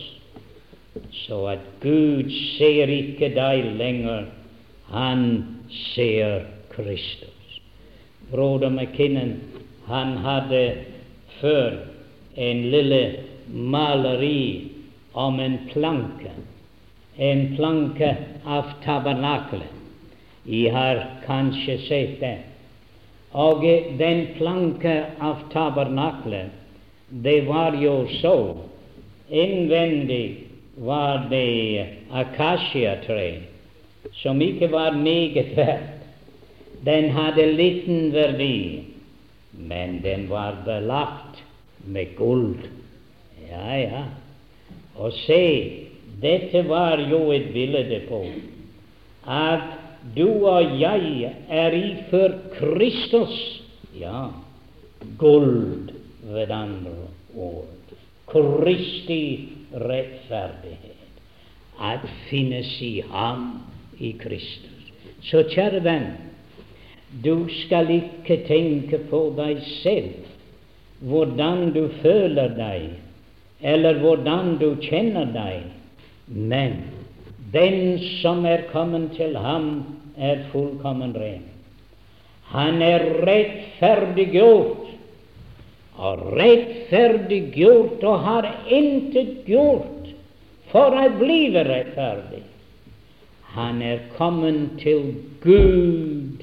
Så at Gud ser ikke deg lenger. Han ser Kristus. Broder McKinnon han hadde før en lille maleri om en planke, en planke av tabernaklet. Jeg har kanskje sett det. Og den planke av tabernaklet, det var jo så. Innvendig var det akasjatre, som ikke var meget verdt. Den hadde liten verdi, men den var belagt med gull. Ja, ja. Og se, dette var jo et bilde på at du og jeg er iført Kristus. Ja, guld ved andre ord. Kristi rettferdighet. At finnes i ham, i Kristus. Så kjære venn, du skal ikke tenke på deg selv, hvordan du føler deg, eller hvordan du kjenner deg, men den som er kommet til ham, er fullkommen ren. Han er rettferdiggjort, og rettferdiggjort og har intet gjort for å bli rettferdig. Han er kommet til Gud.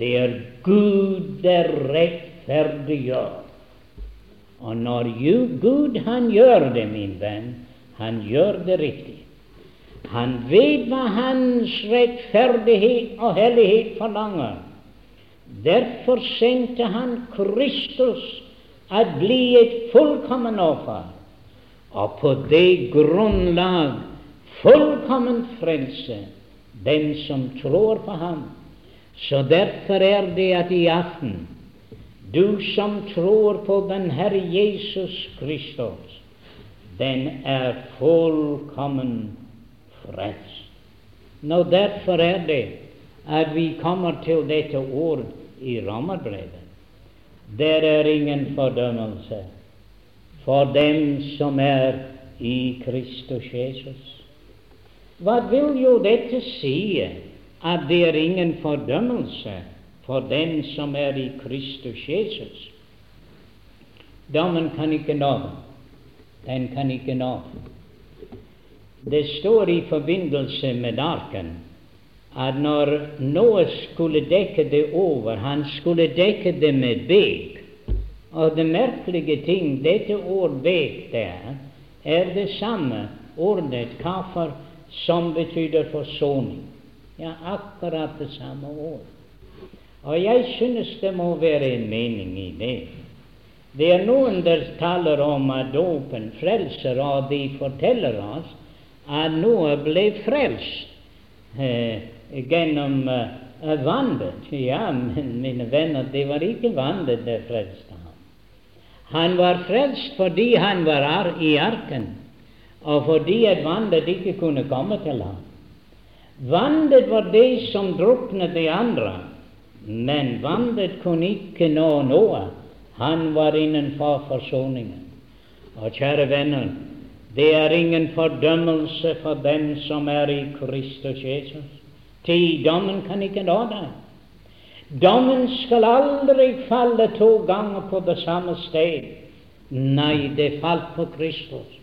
Det er Gud der rettferdiggjør. Og når you, Gud han gjør det, min venn, han gjør det riktig. Han vet hva hans rettferdighet og hellighet forlanger. Derfor sendte han Kristus at bli et fullkommen offer, og på det grunnlag fullkommen frelse den som tror på ham. Så derfor er det at i aften, du som tror på den Herre Jesus Kristus, den er fullkommen frelst. Nå, derfor er det at vi kommer til dette ord i Romerbrevet. Der er ingen fordømmelse for dem som er i Kristus Jesus. Hva vil jo dette si, at det er ingen fordømmelse for den som er i Kristus Jesus? Dommen kan ikke nå. Den kan ikke nå. Det står i forbindelse med arken at når Noah skulle dekke det over, han skulle dekke det med beg. Og det merkelige ting, dette ord beg der, er det samme ordet kaffer som betyr forsoning. Ja, akkurat det samme ord. Og jeg synes det må være en mening i det. Det er noen der taler om at dåpen frelser, og de forteller oss at noe ble frelst eh, gjennom eh, vannet. Ja, men mine venner, det var ikke vannet det frelste ham. Han var frelst fordi han var ar i arken, og fordi at vannet ikke kunne komme til ham. Vannet var det som druknet de andre, men vannet kunne ikke nå noe. Han var innenfor forsoningen. Og kjære venner, det er ingen fordømmelse for dem som er i Kristus Jesus. Til dommen kan ikke nå deg. Dommen skal aldri falle to ganger på det samme sted. Nei, det falt på Kristus.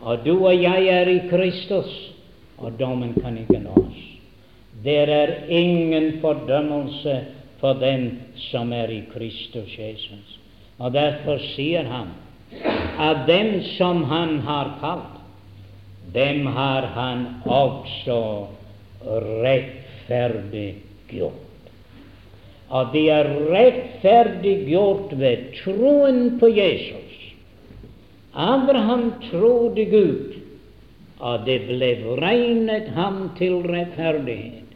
Og du og jeg er i Kristus, og dommen kan ikke nå oss. Det er ingen fordømmelse for dem som er i Kristus Jesus. Og derfor sier han av dem som han har kalt, dem har han også rettferdiggjort. Og de er rettferdiggjort ved troen på Jesus. Abraham trodde Gud, og det ble regnet ham til rettferdighet.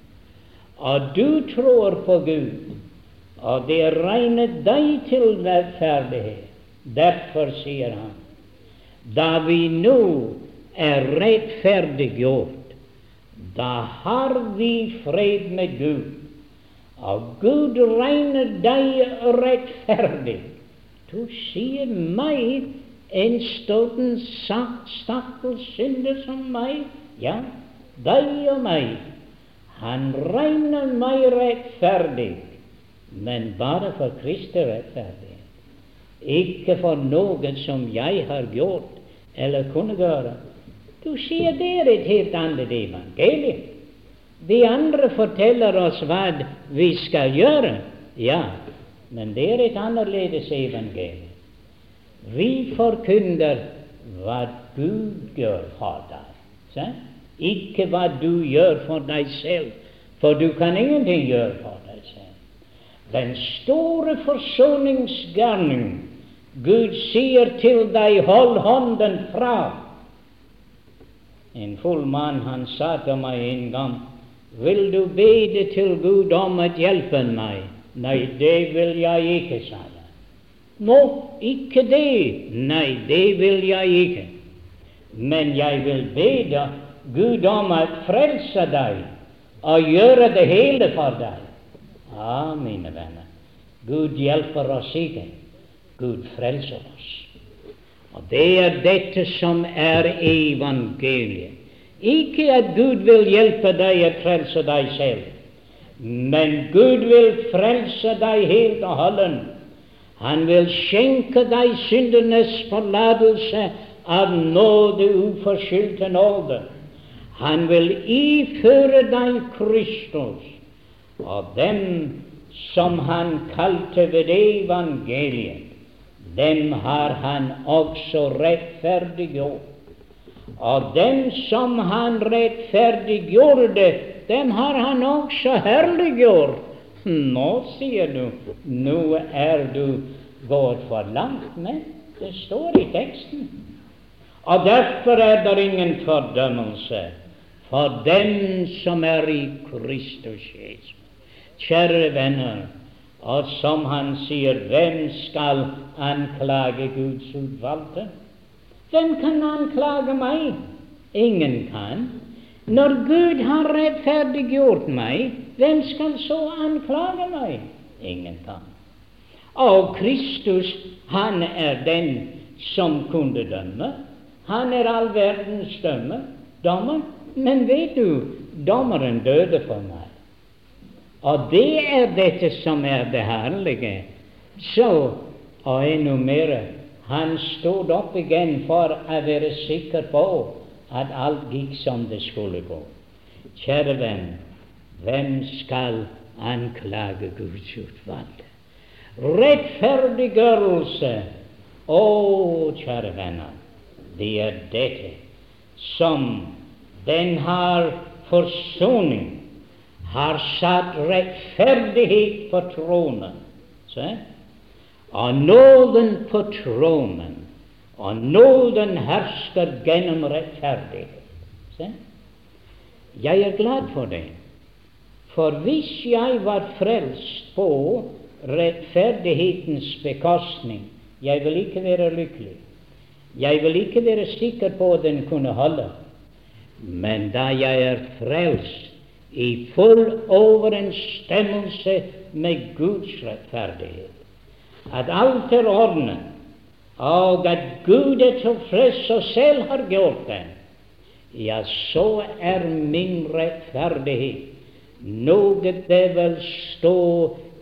Og du tror på Gud, og det regnet deg til rettferdighet. Derfor sier han da vi nå er rettferdiggjort, da har vi fred med Gud, og Gud regner deg rettferdig. Du sier meg, en ståten stakkars synder som meg, ja, deg og meg. Han regner meg rettferdig, men bare for Kristi rettferdig ikke for noe som jeg har gjort eller kunne gjøre. Du det er et helt annet evangelium. De andre forteller oss hva vi skal gjøre. Ja, men det er et annerledes evangelium. Vi forkynner hva Gud gjør for deg, så? ikke hva du gjør for deg selv, for du kan ingenting gjøre for deg selv. Den store forsoningsgjerning Gud sier til deg, hold hånden fra. En full mann, han sa til meg en gang, vil du bede til Gud om å hjelpe meg? Nei, det vil jeg ikke, sa jeg. Nå, ikke det. Nei, det vil jeg ikke. Men jeg vil bede Gud om å frelse deg og gjøre det hele for deg. Ja, mine venner, Gud hjelper oss ikke. Gud frelser oss. Og det er dette som er evangeliet. Ikke at Gud vil hjelpe deg å frelse deg selv, men Gud vil frelse deg helt og holdent han vil skjenke deg syndenes forlatelse av nåde, uforskyldte nåde. Han vil iføre deg Kristus, og dem som han kalte ved evangeliet, dem har han også rettferdiggjort. Og dem som han rettferdiggjorde, dem har han også herliggjort. Nå, sier du, nå er du gått for langt. Men det står i teksten. Og derfor er det ingen fordømmelse for dem som er i Kristus Jesus. Kjære venner, og som han sier, hvem skal anklage Guds utvalgte? Hvem kan anklage meg? Ingen kan. Når Gud har rettferdiggjort meg, hvem skal så anklage meg? Ingen kan. Og Kristus, han er den som kunne dømme. Han er all verdens dømme, dommer. Men vet du, dommeren døde for meg. Og det er dette som er det herlige. Så, og enda mer, han stod opp igjen for å være sikker på at alt gikk som det skulle gå. Kjære venn, hvem skal anklage Guds utvalgte? Rettferdiggjørelse, å, kjære venner, det er dette som den har forsoning, har satt rettferdighet på tronen. Se? Og nåden på tronen, og nåden hersker gjennom rettferdighet. Se? Jeg er glad for det. For hvis jeg var frelst på rettferdighetens bekostning, jeg vil ikke være lykkelig. Jeg vil ikke være sikker på at den kunne holde. Men da jeg er frelst i full overensstemmelse med Guds rettferdighet, at alt er ordnet, og at Gud er tilfreds og selv har gjort det, ja, så er min rettferdighet noe det vil stå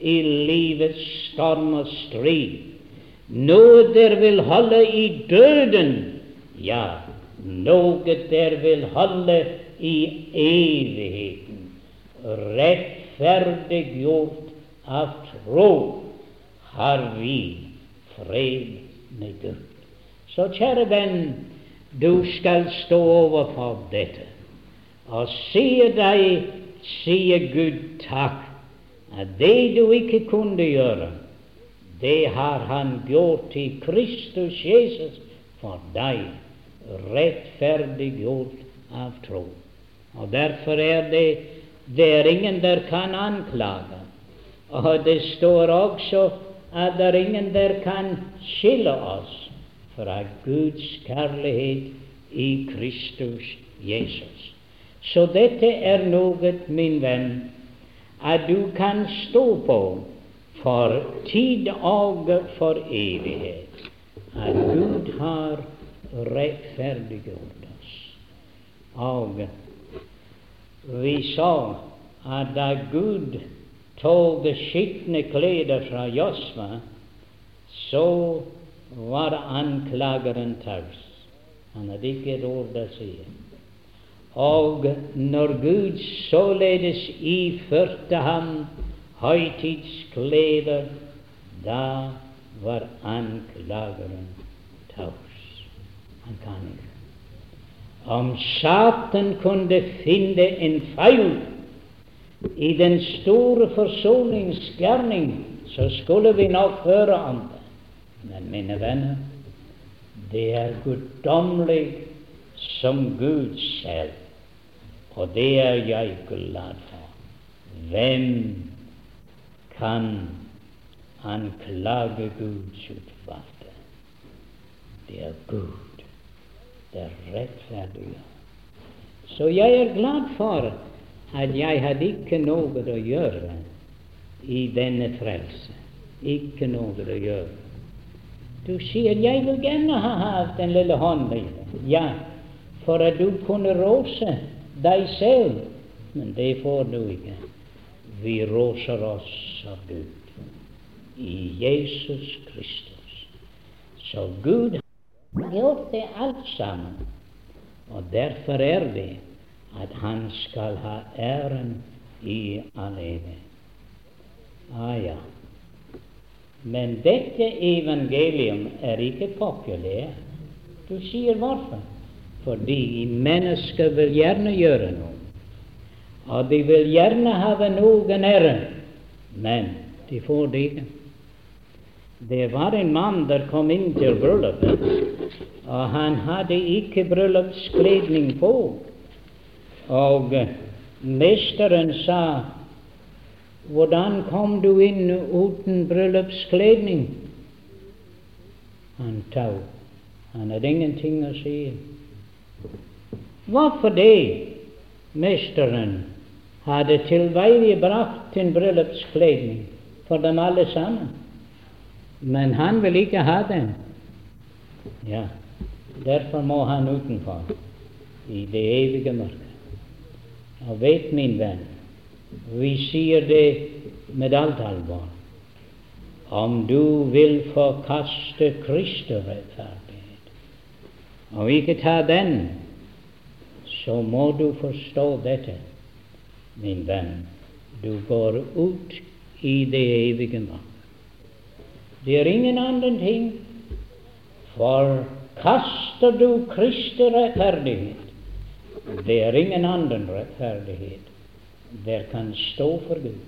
i livets storm og strid, noe der vil holde i døden, ja, noe der vil holde i evigheten, rettferdiggjort av tro, har vi fred med Gud. Så kjære venn, du skal stå overfor dette og sier deg sier Gud takk at det du ikke kunne gjøre, det har Han gjort i Kristus Jesus for deg, rettferdiggjort av tro. Og Derfor er det det er ingen der kan anklage. Og det står også at det er ingen der kan skille oss fra Guds kjærlighet i Kristus Jesus. Så dette er noe, min venn, at du kan stå på for tid og for evighet. At Gud har rettferdiggjort oss. Og vi sa at da Gud tok skitne klær fra Josva, så var anklageren taus. Han hadde ikke et ord å si. Og når Gud således iførte ham høytidskleder, da var anklageren taus. Han kan ikke. Om Satan kunne finne en feil i den store forsoningsgjerning, så skulle vi nok høre om det. Men mine venner, det er guddommelig som Gud selv, og det er jeg glad for. Hvem kan anklage Guds utvalgte? Det er Gud det rettferdige. Så jeg er glad for at jeg hadde ikke noe å gjøre i denne frelse. Ikke noe å gjøre. Du sier 'jeg vil gjerne ha hatt en lille håndlite'. Ja, for at du kunne rose deg selv. Men det får du ikke. Vi roser oss av Gud i Jesus Kristus. Så Gud gjort det alt sammen. Og derfor er det at han skal ha æren i evighet. Ah, ja. Men dette evangelium er ikke populært. Du sier hvorfor? Fordi mennesker vil gjerne gjøre noe. Og de vil gjerne ha noen ære, men de får det ikke. Det var en mann der kom inn til bryllupet, og han hadde ikke bryllupskledning på. Og mesteren sa, 'Hvordan kom du inn uten bryllupskledning?' Han tau. Han hadde ingenting å si. Hvorfor det? Mesteren hadde tilveiebrakt en bryllupskledning for dem alle sammen. Men han ville ikke ha den. Ja, derfor må han utenfor, i det evige mørket. Og vet, min venn, vi sier det med alt alvor. Om du vil forkaste Kristi rettferdighet og ikke ta den, så må du forstå dette, min venn. Du går ut i det evige mørket. Det er ingen annen ting. For kaster du Kristi rettferdighet, det er ingen annen rettferdighet der kan stå for Gud.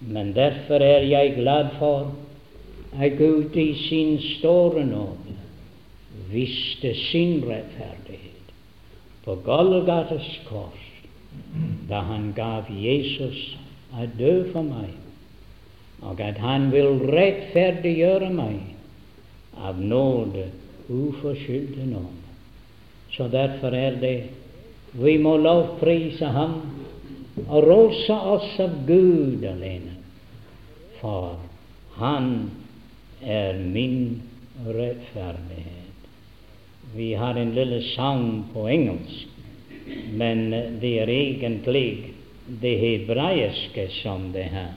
Men derfor er jeg glad for at Gud i sin store nåde viste sin rettferdighet på Golgates kors da han gav Jesus å dø for meg og at Han vil rettferdiggjøre meg av nåde, uforskyldte nåde. Så derfor er det vi må lovprise Ham og rose oss av Gud alene, for Han er min rettferdighet. Vi har en lille sang på engelsk, men det er egentlig det hebraiske som det her.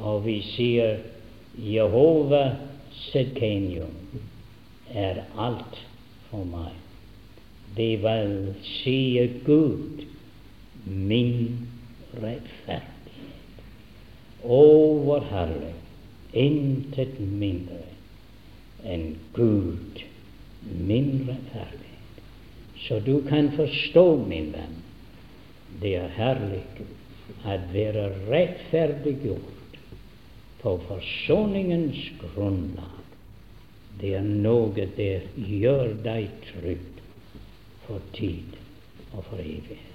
Og vi sier Jehova Sedkenium er alt for meg. Det vil si Gud, min rettferdighet. Å, hvor herlig! Intet mindre enn Gud, min rettferdighet. Så du kan forstå, min venn, det er herlig at være rettferdiggjort på forsoningens grunnlag. Det er noe der gjør deg trygg for tid og for evighet.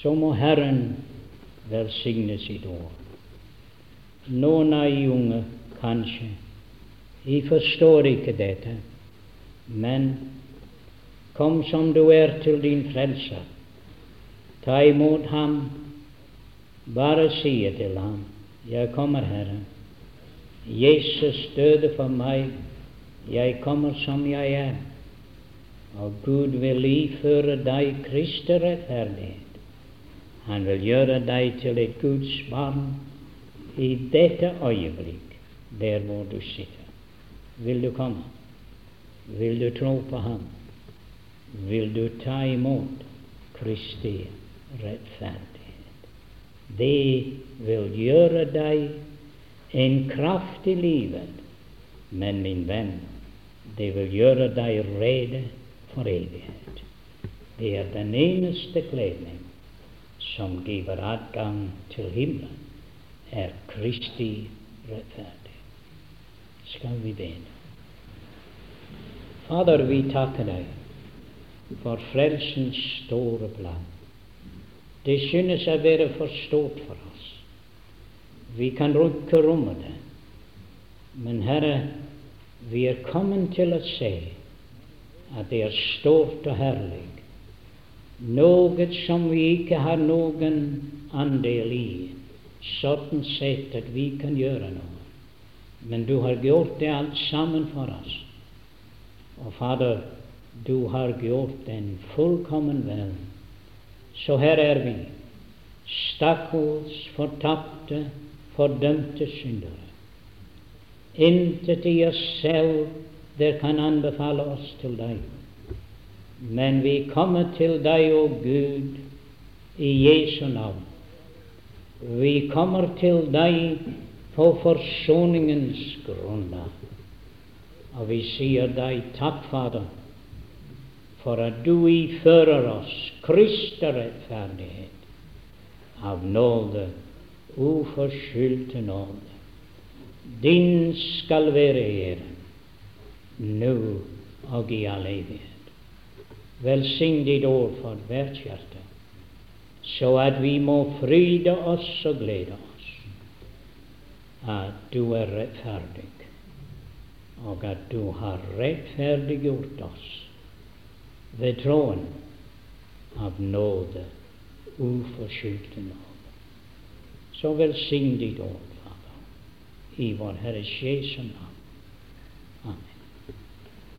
Så må Herren velsigne sitt ord. Noen av de unge kanskje de forstår ikke dette, men kom som du er til din frelser. Ta imot ham, bare si til ham jeg kommer, Herre. Jesus døde for meg. Jeg kommer som jeg er. Og Gud vil iføre deg Kristi rettferdighet. Han vil gjøre deg til et Guds barn i dette øyeblikk, der hvor du sitter. Vil du komme? Vil du tro på Ham? Vil du ta imot Kristi rettferdighet? Det vil gjøre deg en kraft i livet. Men min venn, Det vil gjøre deg rede for evighet. Det er den eneste kledning som giver adgang til himmelen, er Kristi rettferdig. Skal vi be? Fader, vi takker deg for frelsens store plan. Det synes å være for stort for oss. Vi kan ikke romme det. Men Herre, vi er kommet til å se at det er stort og herlig, noe som vi ikke har noen andel i, sånn sett at vi kan gjøre noe. Men du har gjort det alt sammen for oss. Og Fader, du har gjort den fullkommen vel. Så her er vi, stakkars fortapte, fordømte syndere. Intet i oss selv der kan anbefale oss til deg. Men vi kommer til deg, å Gud, i Jesu navn. Vi kommer til deg på forsoningens grunnlag. Og vi sier deg takk, Fader, for at du ifører oss Kristi rettferdighet av nåde, uforskyldte nåde. Din skal være æren nå og i all evighet. Velsign ditt ord for hvert hjerte, så at vi må fryde oss og glede oss at du er rettferdig, og at du har rettferdiggjort oss ved troen av nåde, uforskyldte nåde. Så velsign ditt ord, Fader, i vår Herres Jesu navn.